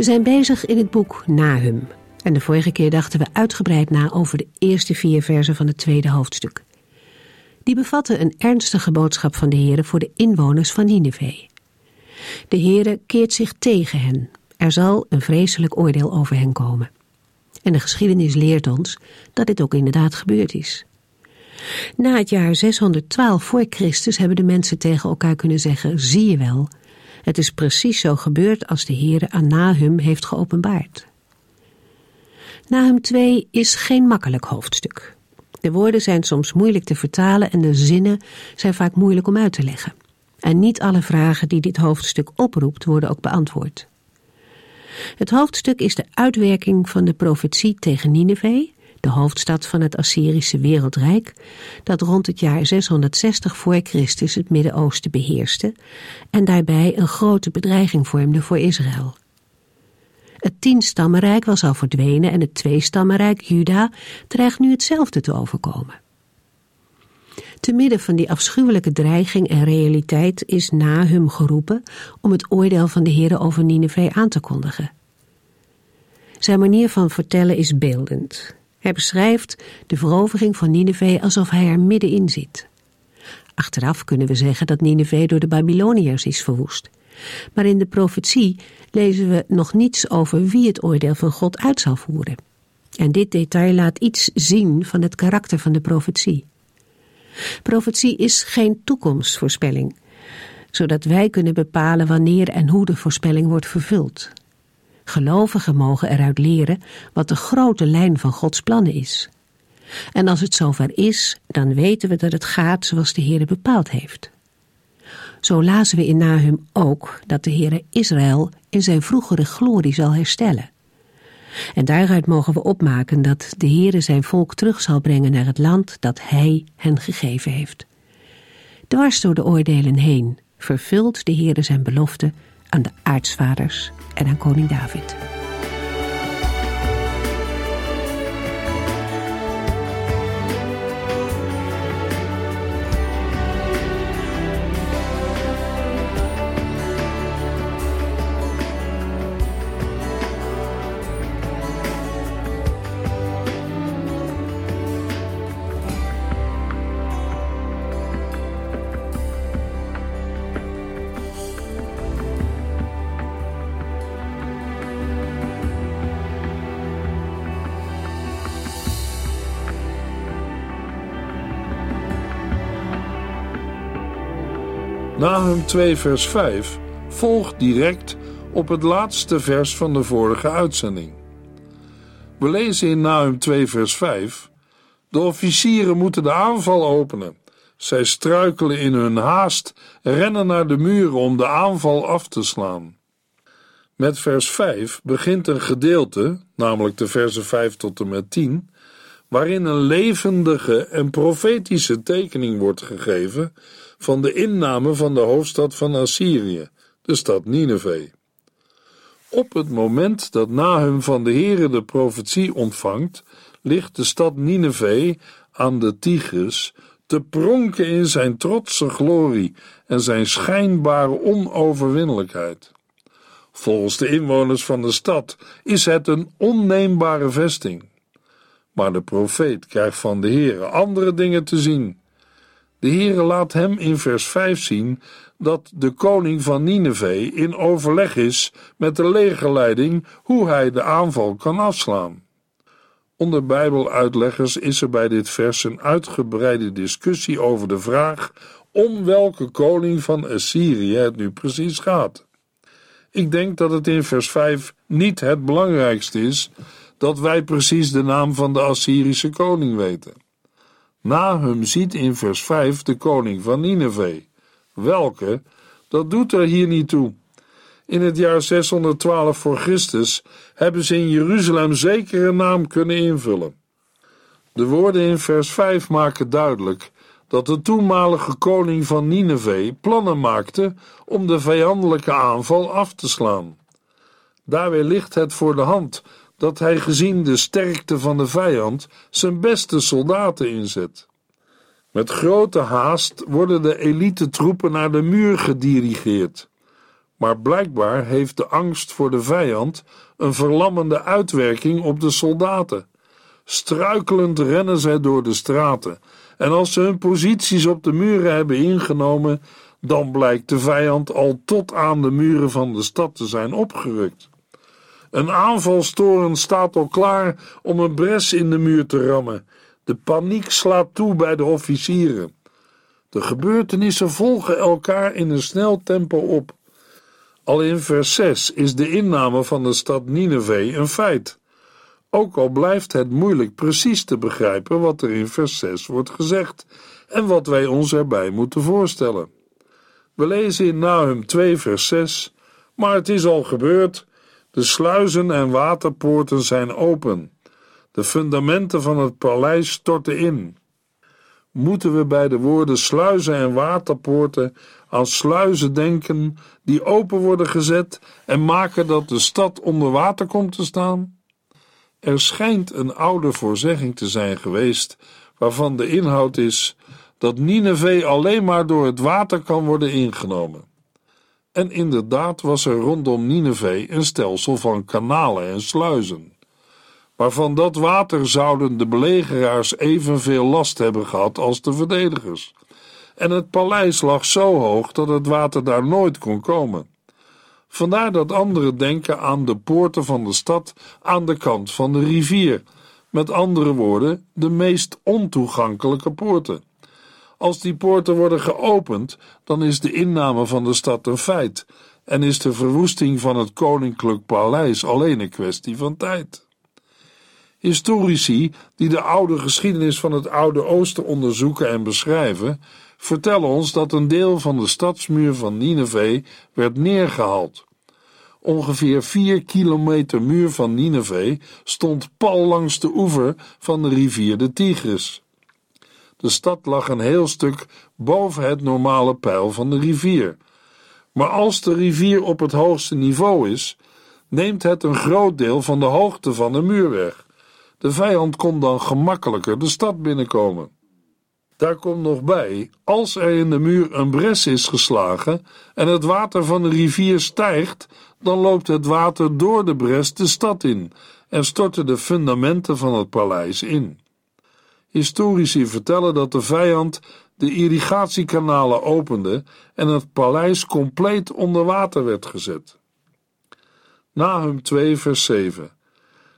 We zijn bezig in het boek Nahum. En de vorige keer dachten we uitgebreid na over de eerste vier versen van het tweede hoofdstuk. Die bevatten een ernstige boodschap van de Heere voor de inwoners van Nineveh. De Heere keert zich tegen hen. Er zal een vreselijk oordeel over hen komen. En de geschiedenis leert ons dat dit ook inderdaad gebeurd is. Na het jaar 612 voor Christus hebben de mensen tegen elkaar kunnen zeggen: zie je wel, het is precies zo gebeurd als de Heere aan Nahum heeft geopenbaard. Nahum 2 is geen makkelijk hoofdstuk. De woorden zijn soms moeilijk te vertalen en de zinnen zijn vaak moeilijk om uit te leggen. En niet alle vragen die dit hoofdstuk oproept worden ook beantwoord. Het hoofdstuk is de uitwerking van de profetie tegen Nineveh de hoofdstad van het Assyrische wereldrijk, dat rond het jaar 660 voor Christus het Midden-Oosten beheerste en daarbij een grote bedreiging vormde voor Israël. Het tienstammenrijk was al verdwenen en het tweestammenrijk Juda dreigt nu hetzelfde te overkomen. Te midden van die afschuwelijke dreiging en realiteit is Nahum geroepen om het oordeel van de Heer over Nineveh aan te kondigen. Zijn manier van vertellen is beeldend. Hij beschrijft de verovering van Nineveh alsof hij er middenin zit. Achteraf kunnen we zeggen dat Nineveh door de Babyloniërs is verwoest. Maar in de profetie lezen we nog niets over wie het oordeel van God uit zal voeren. En dit detail laat iets zien van het karakter van de profetie. Profetie is geen toekomstvoorspelling, zodat wij kunnen bepalen wanneer en hoe de voorspelling wordt vervuld. Gelovigen mogen eruit leren wat de grote lijn van Gods plannen is. En als het zover is, dan weten we dat het gaat zoals de Heer bepaald heeft. Zo lazen we in Nahum ook dat de Heere Israël in zijn vroegere glorie zal herstellen. En daaruit mogen we opmaken dat de Heere zijn volk terug zal brengen naar het land dat Hij hen gegeven heeft. Dwars door de oordelen heen vervult de Heere zijn belofte aan de aartsvaders en aan koning David. Nahum 2 vers 5 volgt direct op het laatste vers van de vorige uitzending. We lezen in Nahum 2 vers 5 De officieren moeten de aanval openen. Zij struikelen in hun haast, rennen naar de muren om de aanval af te slaan. Met vers 5 begint een gedeelte, namelijk de versen 5 tot en met 10, waarin een levendige en profetische tekening wordt gegeven van de inname van de hoofdstad van Assyrië, de stad Nineveh. Op het moment dat Nahum van de Heere de profetie ontvangt, ligt de stad Nineveh aan de Tigris te pronken in zijn trotse glorie en zijn schijnbare onoverwinnelijkheid. Volgens de inwoners van de stad is het een onneembare vesting. Maar de profeet krijgt van de Heere andere dingen te zien. De Heere laat hem in vers 5 zien dat de koning van Nineveh in overleg is met de legerleiding hoe hij de aanval kan afslaan. Onder Bijbeluitleggers is er bij dit vers een uitgebreide discussie over de vraag om welke koning van Assyrië het nu precies gaat. Ik denk dat het in vers 5 niet het belangrijkste is dat wij precies de naam van de Assyrische koning weten. Nahum ziet in vers 5 de koning van Nineveh. Welke? Dat doet er hier niet toe. In het jaar 612 voor Christus hebben ze in Jeruzalem zeker een naam kunnen invullen. De woorden in vers 5 maken duidelijk dat de toenmalige koning van Nineveh plannen maakte om de vijandelijke aanval af te slaan. Daarbij ligt het voor de hand dat hij gezien de sterkte van de vijand zijn beste soldaten inzet. Met grote haast worden de elite troepen naar de muur gedirigeerd. Maar blijkbaar heeft de angst voor de vijand een verlammende uitwerking op de soldaten. Struikelend rennen zij door de straten, en als ze hun posities op de muren hebben ingenomen, dan blijkt de vijand al tot aan de muren van de stad te zijn opgerukt. Een aanvalstoren staat al klaar om een bres in de muur te rammen. De paniek slaat toe bij de officieren. De gebeurtenissen volgen elkaar in een snel tempo op. Al in vers 6 is de inname van de stad Nineveh een feit. Ook al blijft het moeilijk precies te begrijpen wat er in vers 6 wordt gezegd en wat wij ons erbij moeten voorstellen. We lezen in Nahum 2 vers 6, maar het is al gebeurd, de sluizen en waterpoorten zijn open. De fundamenten van het paleis storten in. Moeten we bij de woorden sluizen en waterpoorten aan sluizen denken die open worden gezet en maken dat de stad onder water komt te staan? Er schijnt een oude voorzegging te zijn geweest, waarvan de inhoud is dat Nineveh alleen maar door het water kan worden ingenomen. En inderdaad was er rondom Nineveh een stelsel van kanalen en sluizen. Maar van dat water zouden de belegeraars evenveel last hebben gehad als de verdedigers. En het paleis lag zo hoog dat het water daar nooit kon komen. Vandaar dat anderen denken aan de poorten van de stad aan de kant van de rivier, met andere woorden, de meest ontoegankelijke poorten. Als die poorten worden geopend, dan is de inname van de stad een feit en is de verwoesting van het koninklijk paleis alleen een kwestie van tijd. Historici die de oude geschiedenis van het Oude Oosten onderzoeken en beschrijven, vertellen ons dat een deel van de stadsmuur van Nineveh werd neergehaald. Ongeveer vier kilometer muur van Nineveh stond pal langs de oever van de rivier de Tigris. De stad lag een heel stuk boven het normale peil van de rivier. Maar als de rivier op het hoogste niveau is, neemt het een groot deel van de hoogte van de muur weg. De vijand kon dan gemakkelijker de stad binnenkomen. Daar komt nog bij, als er in de muur een bres is geslagen en het water van de rivier stijgt, dan loopt het water door de bres de stad in en storten de fundamenten van het paleis in. Historici vertellen dat de vijand de irrigatiekanalen opende en het paleis compleet onder water werd gezet. Nahum 2 vers 7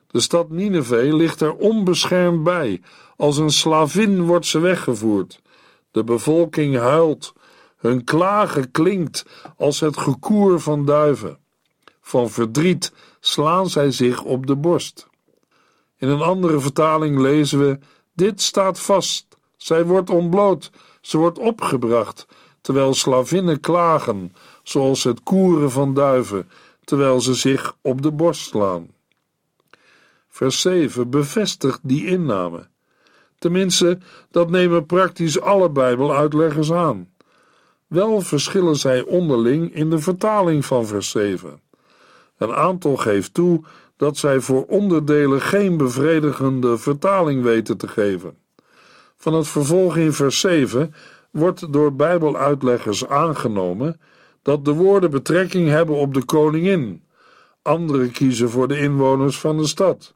De stad Nineveh ligt er onbeschermd bij, als een slavin wordt ze weggevoerd. De bevolking huilt, hun klagen klinkt als het gekoer van duiven. Van verdriet slaan zij zich op de borst. In een andere vertaling lezen we: Dit staat vast, zij wordt ontbloot, ze wordt opgebracht, terwijl slavinnen klagen, zoals het koeren van duiven, terwijl ze zich op de borst slaan. Vers 7 bevestigt die inname. Tenminste, dat nemen praktisch alle Bijbeluitleggers aan. Wel verschillen zij onderling in de vertaling van vers 7. Een aantal geeft toe dat zij voor onderdelen geen bevredigende vertaling weten te geven. Van het vervolg in vers 7 wordt door Bijbeluitleggers aangenomen dat de woorden betrekking hebben op de koningin. Anderen kiezen voor de inwoners van de stad.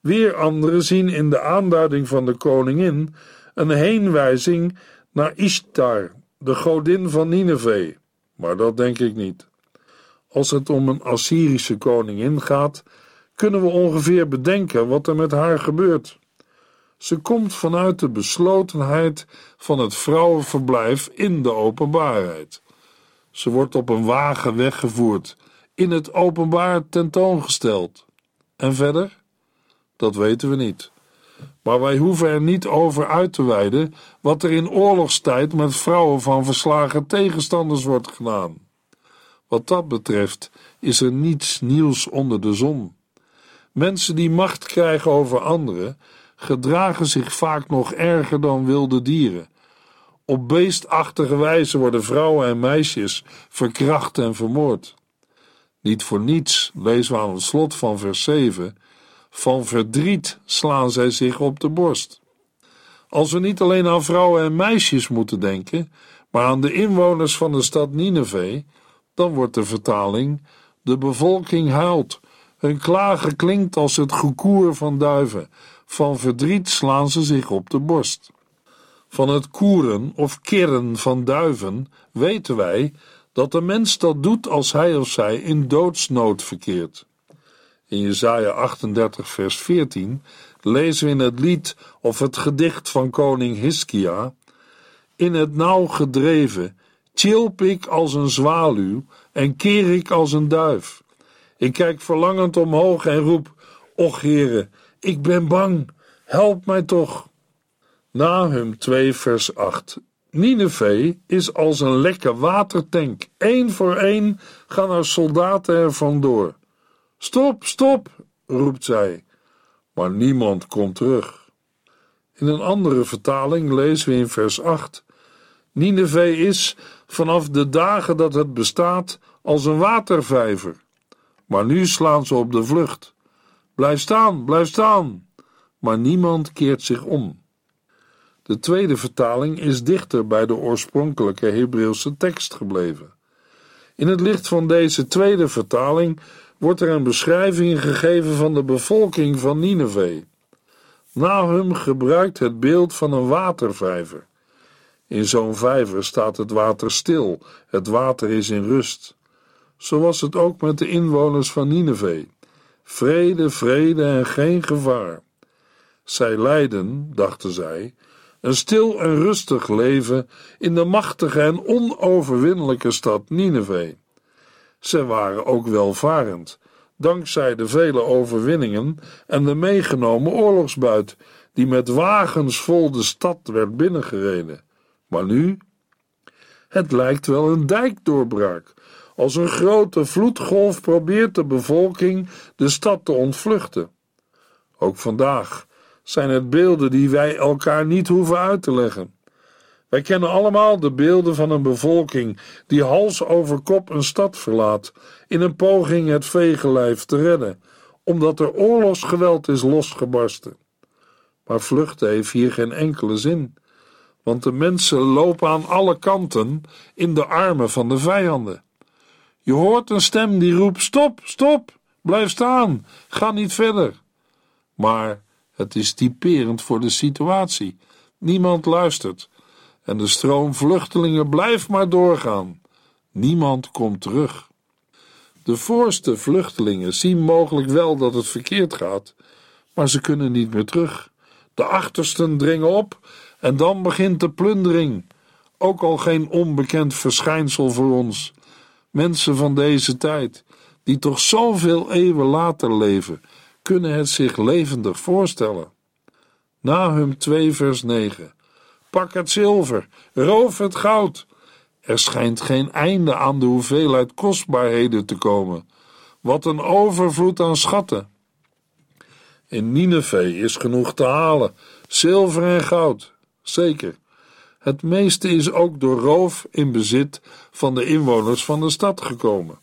Weer anderen zien in de aanduiding van de koningin een heenwijzing naar Ishtar, de godin van Nineveh. Maar dat denk ik niet. Als het om een Assyrische koningin gaat, kunnen we ongeveer bedenken wat er met haar gebeurt. Ze komt vanuit de beslotenheid van het vrouwenverblijf in de openbaarheid. Ze wordt op een wagen weggevoerd, in het openbaar tentoongesteld. En verder? Dat weten we niet. Maar wij hoeven er niet over uit te wijden wat er in oorlogstijd met vrouwen van verslagen tegenstanders wordt gedaan. Wat dat betreft is er niets nieuws onder de zon. Mensen die macht krijgen over anderen, gedragen zich vaak nog erger dan wilde dieren. Op beestachtige wijze worden vrouwen en meisjes verkracht en vermoord. Niet voor niets lezen we aan het slot van vers 7: Van verdriet slaan zij zich op de borst. Als we niet alleen aan vrouwen en meisjes moeten denken, maar aan de inwoners van de stad Nineveh, dan wordt de vertaling: De bevolking huilt. Hun klagen klinkt als het gekoer van duiven. Van verdriet slaan ze zich op de borst. Van het koeren of kirren van duiven weten wij dat de mens dat doet als hij of zij in doodsnood verkeert. In Jesaja 38 vers 14 lezen we in het lied of het gedicht van koning Hiskia In het nauw gedreven chilp ik als een zwaluw en keer ik als een duif. Ik kijk verlangend omhoog en roep, Och heren, ik ben bang, help mij toch. Nahum 2 vers 8 Nineveh is als een lekke watertank. Eén voor één gaan er soldaten er vandoor. Stop, stop, roept zij. Maar niemand komt terug. In een andere vertaling lezen we in vers 8: Nineveh is vanaf de dagen dat het bestaat als een watervijver. Maar nu slaan ze op de vlucht. Blijf staan, blijf staan. Maar niemand keert zich om. De tweede vertaling is dichter bij de oorspronkelijke Hebreeuwse tekst gebleven. In het licht van deze tweede vertaling wordt er een beschrijving gegeven van de bevolking van Nineveh. Nahum gebruikt het beeld van een watervijver. In zo'n vijver staat het water stil, het water is in rust. Zo was het ook met de inwoners van Nineveh. Vrede, vrede en geen gevaar. Zij lijden, dachten zij, een stil en rustig leven in de machtige en onoverwinnelijke stad Nineveh. Ze waren ook welvarend, dankzij de vele overwinningen en de meegenomen oorlogsbuit, die met wagens vol de stad werd binnengereden. Maar nu? Het lijkt wel een dijkdoorbraak. Als een grote vloedgolf probeert de bevolking de stad te ontvluchten. Ook vandaag zijn het beelden die wij elkaar niet hoeven uit te leggen. Wij kennen allemaal de beelden van een bevolking die hals over kop een stad verlaat in een poging het vegenlijf te redden, omdat er oorlogsgeweld is losgebarsten. Maar vluchten heeft hier geen enkele zin, want de mensen lopen aan alle kanten in de armen van de vijanden. Je hoort een stem die roept: Stop, stop, blijf staan, ga niet verder. Maar het is typerend voor de situatie. Niemand luistert. En de stroom vluchtelingen blijft maar doorgaan. Niemand komt terug. De voorste vluchtelingen zien mogelijk wel dat het verkeerd gaat, maar ze kunnen niet meer terug. De achtersten dringen op en dan begint de plundering. Ook al geen onbekend verschijnsel voor ons. Mensen van deze tijd, die toch zoveel eeuwen later leven, kunnen het zich levendig voorstellen. Nahum 2 vers 9 Pak het zilver, roof het goud. Er schijnt geen einde aan de hoeveelheid kostbaarheden te komen. Wat een overvloed aan schatten. In Nineveh is genoeg te halen, zilver en goud, zeker. Het meeste is ook door roof in bezit van de inwoners van de stad gekomen.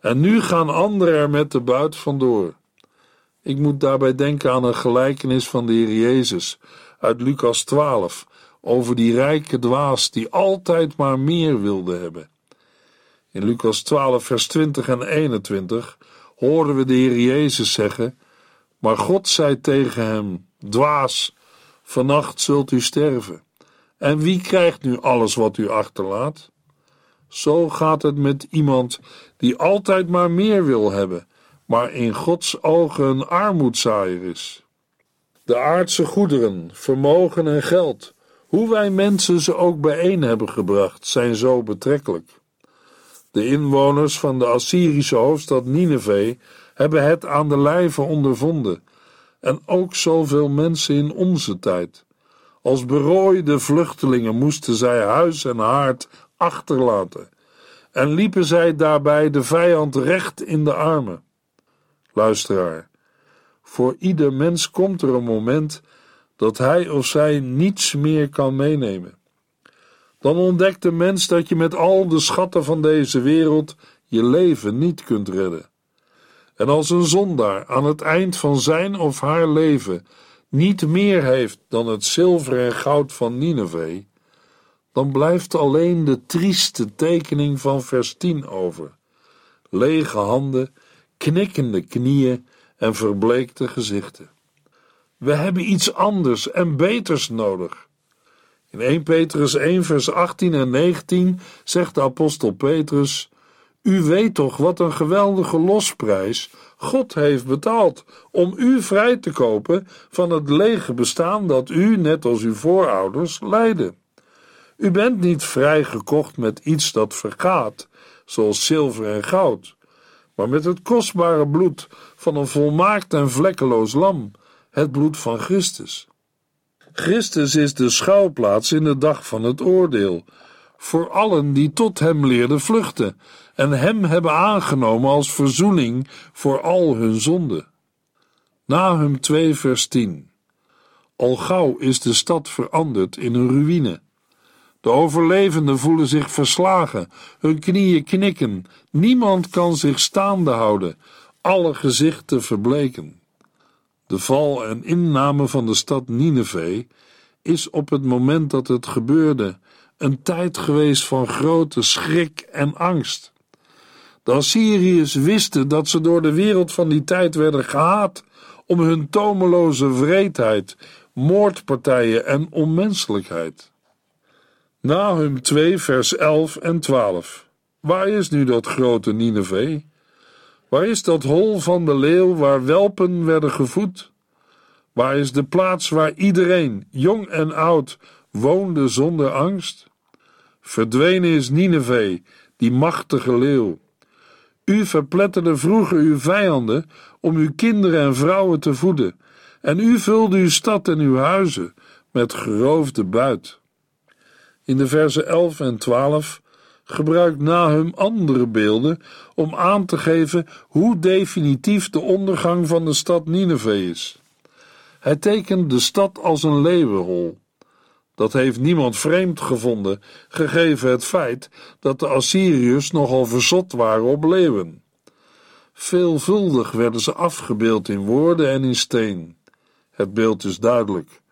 En nu gaan anderen er met de buit vandoor. Ik moet daarbij denken aan een gelijkenis van de Heer Jezus uit Lucas 12 over die rijke dwaas die altijd maar meer wilde hebben. In Lucas 12, vers 20 en 21 horen we de Heer Jezus zeggen: Maar God zei tegen hem: Dwaas, vannacht zult u sterven. En wie krijgt nu alles wat u achterlaat? Zo gaat het met iemand die altijd maar meer wil hebben maar in Gods ogen een armoedzaaier is. De aardse goederen, vermogen en geld, hoe wij mensen ze ook bijeen hebben gebracht, zijn zo betrekkelijk. De inwoners van de Assyrische hoofdstad Nineveh hebben het aan de lijve ondervonden, en ook zoveel mensen in onze tijd. Als berooide vluchtelingen moesten zij huis en haard achterlaten en liepen zij daarbij de vijand recht in de armen. Luisteraar, voor ieder mens komt er een moment dat hij of zij niets meer kan meenemen. Dan ontdekt de mens dat je met al de schatten van deze wereld je leven niet kunt redden. En als een zondaar aan het eind van zijn of haar leven niet meer heeft dan het zilver en goud van Nineveh, dan blijft alleen de trieste tekening van vers 10 over: lege handen, knikkende knieën en verbleekte gezichten. We hebben iets anders en beters nodig. In 1 Petrus 1, vers 18 en 19 zegt de apostel Petrus: U weet toch wat een geweldige losprijs God heeft betaald om u vrij te kopen van het lege bestaan dat u, net als uw voorouders, leidde. U bent niet vrijgekocht met iets dat vergaat, zoals zilver en goud, maar met het kostbare bloed van een volmaakt en vlekkeloos lam, het bloed van Christus. Christus is de schuilplaats in de dag van het oordeel, voor allen die tot hem leerden vluchten en hem hebben aangenomen als verzoening voor al hun zonden. Nahum 2 vers 10 Al gauw is de stad veranderd in een ruïne. De overlevenden voelen zich verslagen, hun knieën knikken, niemand kan zich staande houden, alle gezichten verbleken. De val en inname van de stad Nineveh is op het moment dat het gebeurde een tijd geweest van grote schrik en angst. De Assyriërs wisten dat ze door de wereld van die tijd werden gehaat om hun tomeloze wreedheid, moordpartijen en onmenselijkheid. Nahum 2, vers 11 en 12. Waar is nu dat grote Nineveh? Waar is dat hol van de leeuw waar welpen werden gevoed? Waar is de plaats waar iedereen, jong en oud, woonde zonder angst? Verdwenen is Nineveh, die machtige leeuw. U verpletterde vroeger uw vijanden om uw kinderen en vrouwen te voeden, en u vulde uw stad en uw huizen met geroofde buit. In de versen 11 en 12 gebruikt Nahum andere beelden om aan te geven hoe definitief de ondergang van de stad Nineveh is. Hij tekent de stad als een leeuwenhol. Dat heeft niemand vreemd gevonden, gegeven het feit dat de Assyriërs nogal verzot waren op leeuwen. Veelvuldig werden ze afgebeeld in woorden en in steen. Het beeld is duidelijk.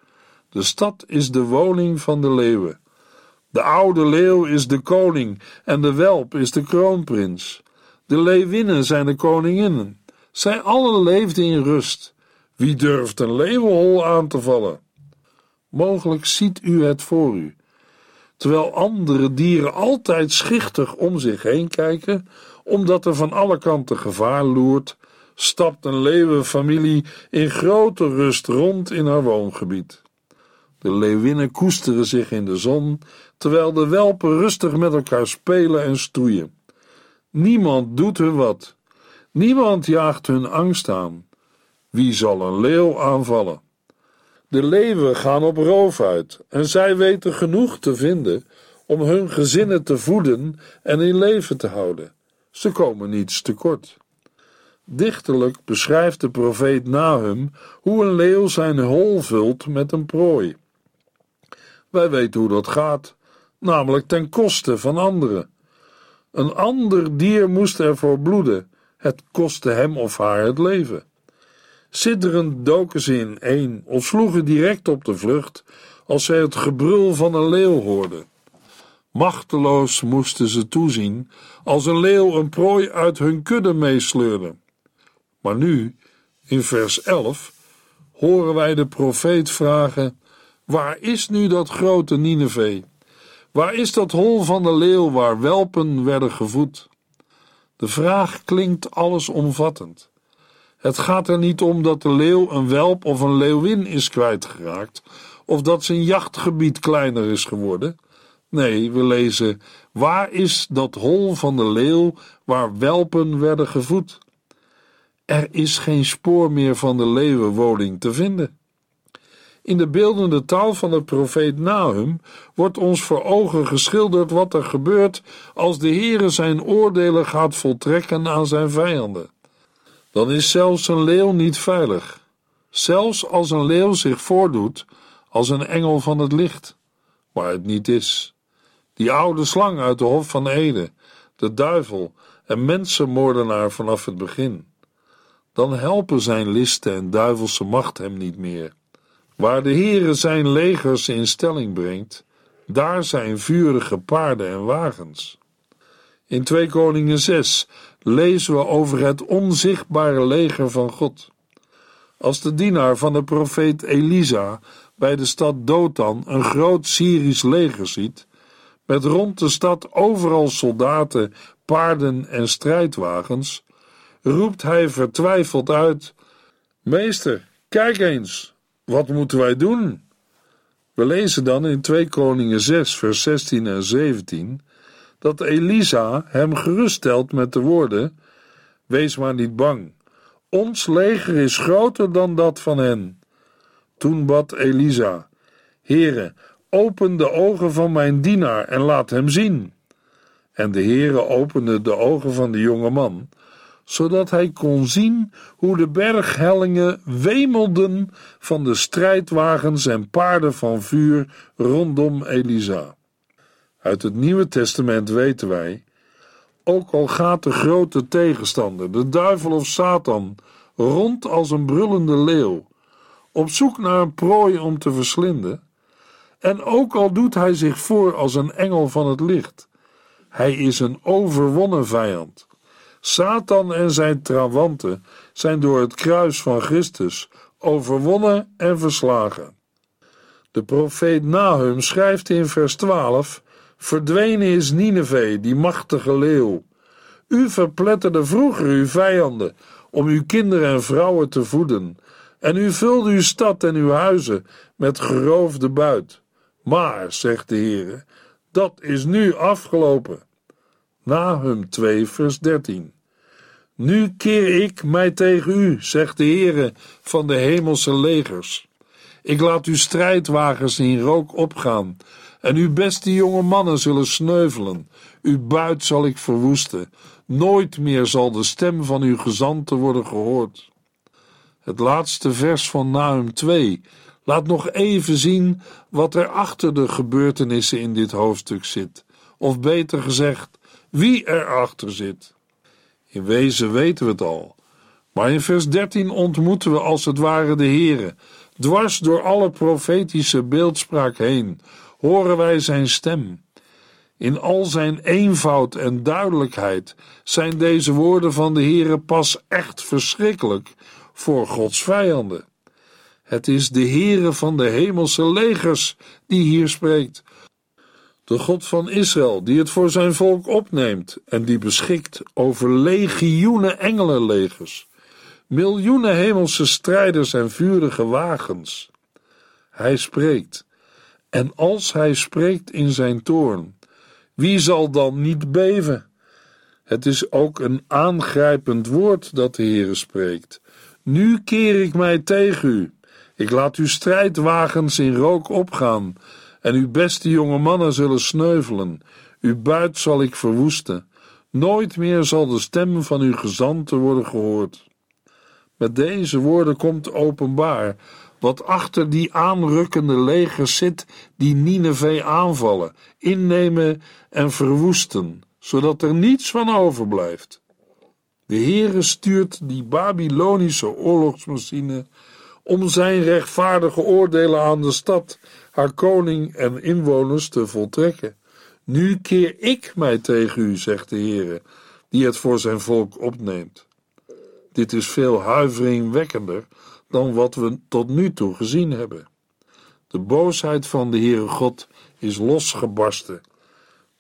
De stad is de woning van de leeuwen. De oude leeuw is de koning en de welp is de kroonprins. De leeuwinnen zijn de koninginnen. Zij allen leefden in rust. Wie durft een leeuwenhol aan te vallen? Mogelijk ziet u het voor u. Terwijl andere dieren altijd schichtig om zich heen kijken, omdat er van alle kanten gevaar loert, stapt een leeuwenfamilie in grote rust rond in haar woongebied. De leeuwinnen koesteren zich in de zon, terwijl de welpen rustig met elkaar spelen en stoeien. Niemand doet hun wat. Niemand jaagt hun angst aan. Wie zal een leeuw aanvallen? De leeuwen gaan op roof uit en zij weten genoeg te vinden om hun gezinnen te voeden en in leven te houden. Ze komen niets tekort. Dichterlijk beschrijft de profeet Nahum hoe een leeuw zijn hol vult met een prooi. Wij weten hoe dat gaat, namelijk ten koste van anderen. Een ander dier moest ervoor bloeden, het kostte hem of haar het leven. Sidderend doken ze in één of sloegen direct op de vlucht als zij het gebrul van een leeuw hoorden. Machteloos moesten ze toezien als een leeuw een prooi uit hun kudde meesleurde. Maar nu, in vers 11, horen wij de profeet vragen: Waar is nu dat grote Nineveh? Waar is dat hol van de leeuw waar welpen werden gevoed? De vraag klinkt allesomvattend. Het gaat er niet om dat de leeuw een welp of een leeuwin is kwijtgeraakt, of dat zijn jachtgebied kleiner is geworden. Nee, we lezen: Waar is dat hol van de leeuw waar welpen werden gevoed? Er is geen spoor meer van de leeuwenwoning te vinden. In de beeldende taal van de profeet Nahum wordt ons voor ogen geschilderd wat er gebeurt als de Heere zijn oordelen gaat voltrekken aan zijn vijanden. Dan is zelfs een leeuw niet veilig, zelfs als een leeuw zich voordoet als een engel van het licht, maar het niet is. Die oude slang uit de Hof van Ede, de duivel en mensenmoordenaar vanaf het begin. Dan helpen zijn listen en duivelse macht hem niet meer. Waar de Heere zijn legers in stelling brengt, daar zijn vurige paarden en wagens. In 2 Koningen 6 lezen we over het onzichtbare leger van God. Als de dienaar van de profeet Elisa bij de stad Dothan een groot Syrisch leger ziet, met rond de stad overal soldaten, paarden en strijdwagens, roept hij vertwijfeld uit: Meester, kijk eens, wat moeten wij doen? We lezen dan in 2 Koningen 6, vers 16 en 17 dat Elisa hem geruststelt met de woorden: Wees maar niet bang, ons leger is groter dan dat van hen. Toen bad Elisa: Heere, open de ogen van mijn dienaar en laat hem zien. En de Heere opende de ogen van de jonge man, zodat hij kon zien hoe de berghellingen wemelden van de strijdwagens en paarden van vuur rondom Elisa. Uit het Nieuwe Testament weten wij, ook al gaat de grote tegenstander, de duivel of Satan, rond als een brullende leeuw, op zoek naar een prooi om te verslinden, en ook al doet hij zich voor als een engel van het licht, hij is een overwonnen vijand. Satan en zijn trawanten zijn door het kruis van Christus overwonnen en verslagen. De profeet Nahum schrijft in vers 12: Verdwenen is Nineveh, die machtige leeuw. U verpletterde vroeger uw vijanden om uw kinderen en vrouwen te voeden, en u vulde uw stad en uw huizen met geroofde buit. Maar, zegt de Heer, dat is nu afgelopen. Nahum 2, vers 13. Nu keer ik mij tegen u, zegt de Heere van de hemelse legers. Ik laat uw strijdwagens in rook opgaan, en uw beste jonge mannen zullen sneuvelen. Uw buit zal ik verwoesten. Nooit meer zal de stem van uw gezanten worden gehoord. Het laatste vers van Nahum 2 laat nog even zien wat er achter de gebeurtenissen in dit hoofdstuk zit, of beter gezegd, wie erachter zit. In wezen weten we het al. Maar in vers 13 ontmoeten we als het ware de Heere. Dwars door alle profetische beeldspraak heen horen wij zijn stem. In al zijn eenvoud en duidelijkheid zijn deze woorden van de Heere pas echt verschrikkelijk voor Gods vijanden. Het is de Heere van de hemelse legers die hier spreekt, de God van Israël, die het voor zijn volk opneemt en die beschikt over legioenen engelenlegers, miljoenen hemelse strijders en vurige wagens. Hij spreekt, en als hij spreekt in zijn toorn, wie zal dan niet beven? Het is ook een aangrijpend woord dat de Heere spreekt. Nu keer ik mij tegen u. Ik laat uw strijdwagens in rook opgaan en uw beste jonge mannen zullen sneuvelen. Uw buit zal ik verwoesten. Nooit meer zal de stem van uw gezanten worden gehoord. Met deze woorden komt openbaar wat achter die aanrukkende legers zit die Nineveh aanvallen, innemen en verwoesten, zodat er niets van overblijft. De Heere stuurt die Babylonische oorlogsmachine om zijn rechtvaardige oordelen aan de stad haar koning en inwoners te voltrekken. Nu keer ik mij tegen u, zegt de Heere, die het voor zijn volk opneemt. Dit is veel huiveringwekkender dan wat we tot nu toe gezien hebben. De boosheid van de Heere God is losgebarsten.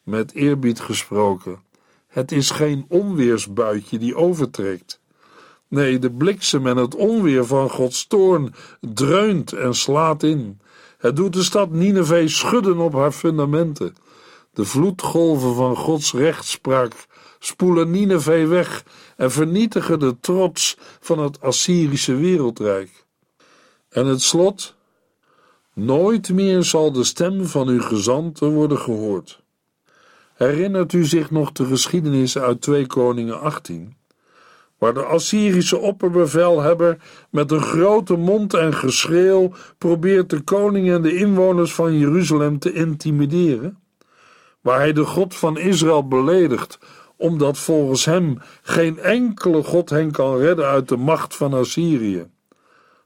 Met eerbied gesproken, het is geen onweersbuitje die overtrekt. Nee, de bliksem en het onweer van Gods toorn dreunt en slaat in. Het doet de stad Nineveh schudden op haar fundamenten. De vloedgolven van Gods rechtspraak spoelen Nineveh weg en vernietigen de trots van het Assyrische wereldrijk. En het slot? Nooit meer zal de stem van uw gezanten worden gehoord. Herinnert u zich nog de geschiedenis uit 2 Koningen 18, waar de Assyrische opperbevelhebber met een grote mond en geschreeuw probeert de koning en de inwoners van Jeruzalem te intimideren? Waar hij de God van Israël beledigt, omdat volgens hem geen enkele God hen kan redden uit de macht van Assyrië.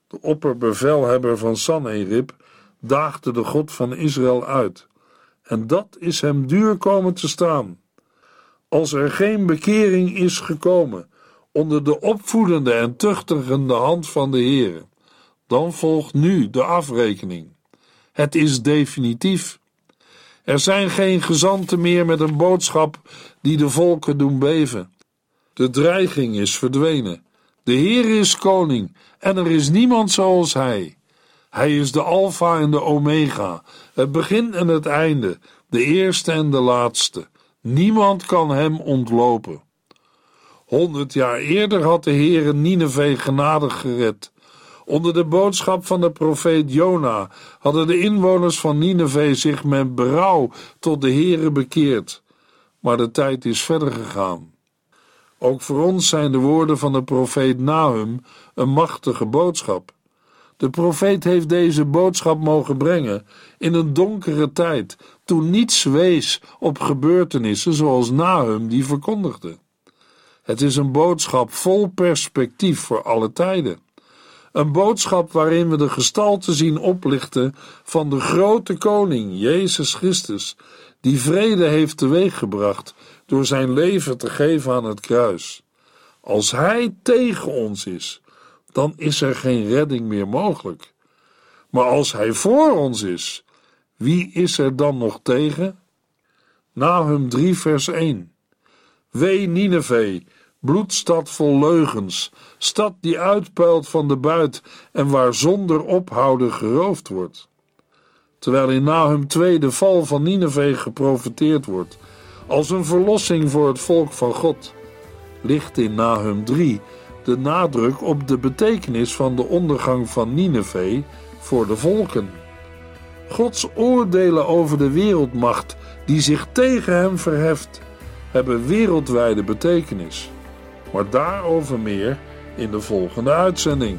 De opperbevelhebber van Sanherib daagde de God van Israël uit. En dat is hem duur komen te staan. Als er geen bekering is gekomen onder de opvoedende en tuchtigende hand van de Heere, dan volgt nu de afrekening. Het is definitief. Er zijn geen gezanten meer met een boodschap die de volken doen beven. De dreiging is verdwenen. De Heer is koning en er is niemand zoals Hij. Hij is de Alpha en de Omega, het begin en het einde, de eerste en de laatste. Niemand kan hem ontlopen. Honderd jaar eerder had de Heere Nineveh genadig gered. Onder de boodschap van de profeet Jona hadden de inwoners van Nineveh zich met berouw tot de Heere bekeerd. Maar de tijd is verder gegaan. Ook voor ons zijn de woorden van de profeet Nahum een machtige boodschap. De profeet heeft deze boodschap mogen brengen in een donkere tijd, toen niets wees op gebeurtenissen zoals Nahum die verkondigde. Het is een boodschap vol perspectief voor alle tijden. Een boodschap waarin we de gestalte zien oplichten van de grote koning, Jezus Christus, die vrede heeft teweeggebracht door zijn leven te geven aan het kruis. Als Hij tegen ons is, dan is er geen redding meer mogelijk. Maar als Hij voor ons is, wie is er dan nog tegen? Nahum 3 vers 1 Wee Nineveh, bloedstad vol leugens, stad die uitpuilt van de buit en waar zonder ophouden geroofd wordt. Terwijl in Nahum 2 de val van Nineveh geprofeteerd wordt, als een verlossing voor het volk van God, ligt in Nahum 3 de nadruk op de betekenis van de ondergang van Nineveh voor de volken. Gods oordelen over de wereldmacht die zich tegen hem verheft, hebben wereldwijde betekenis. Maar daarover meer in de volgende uitzending.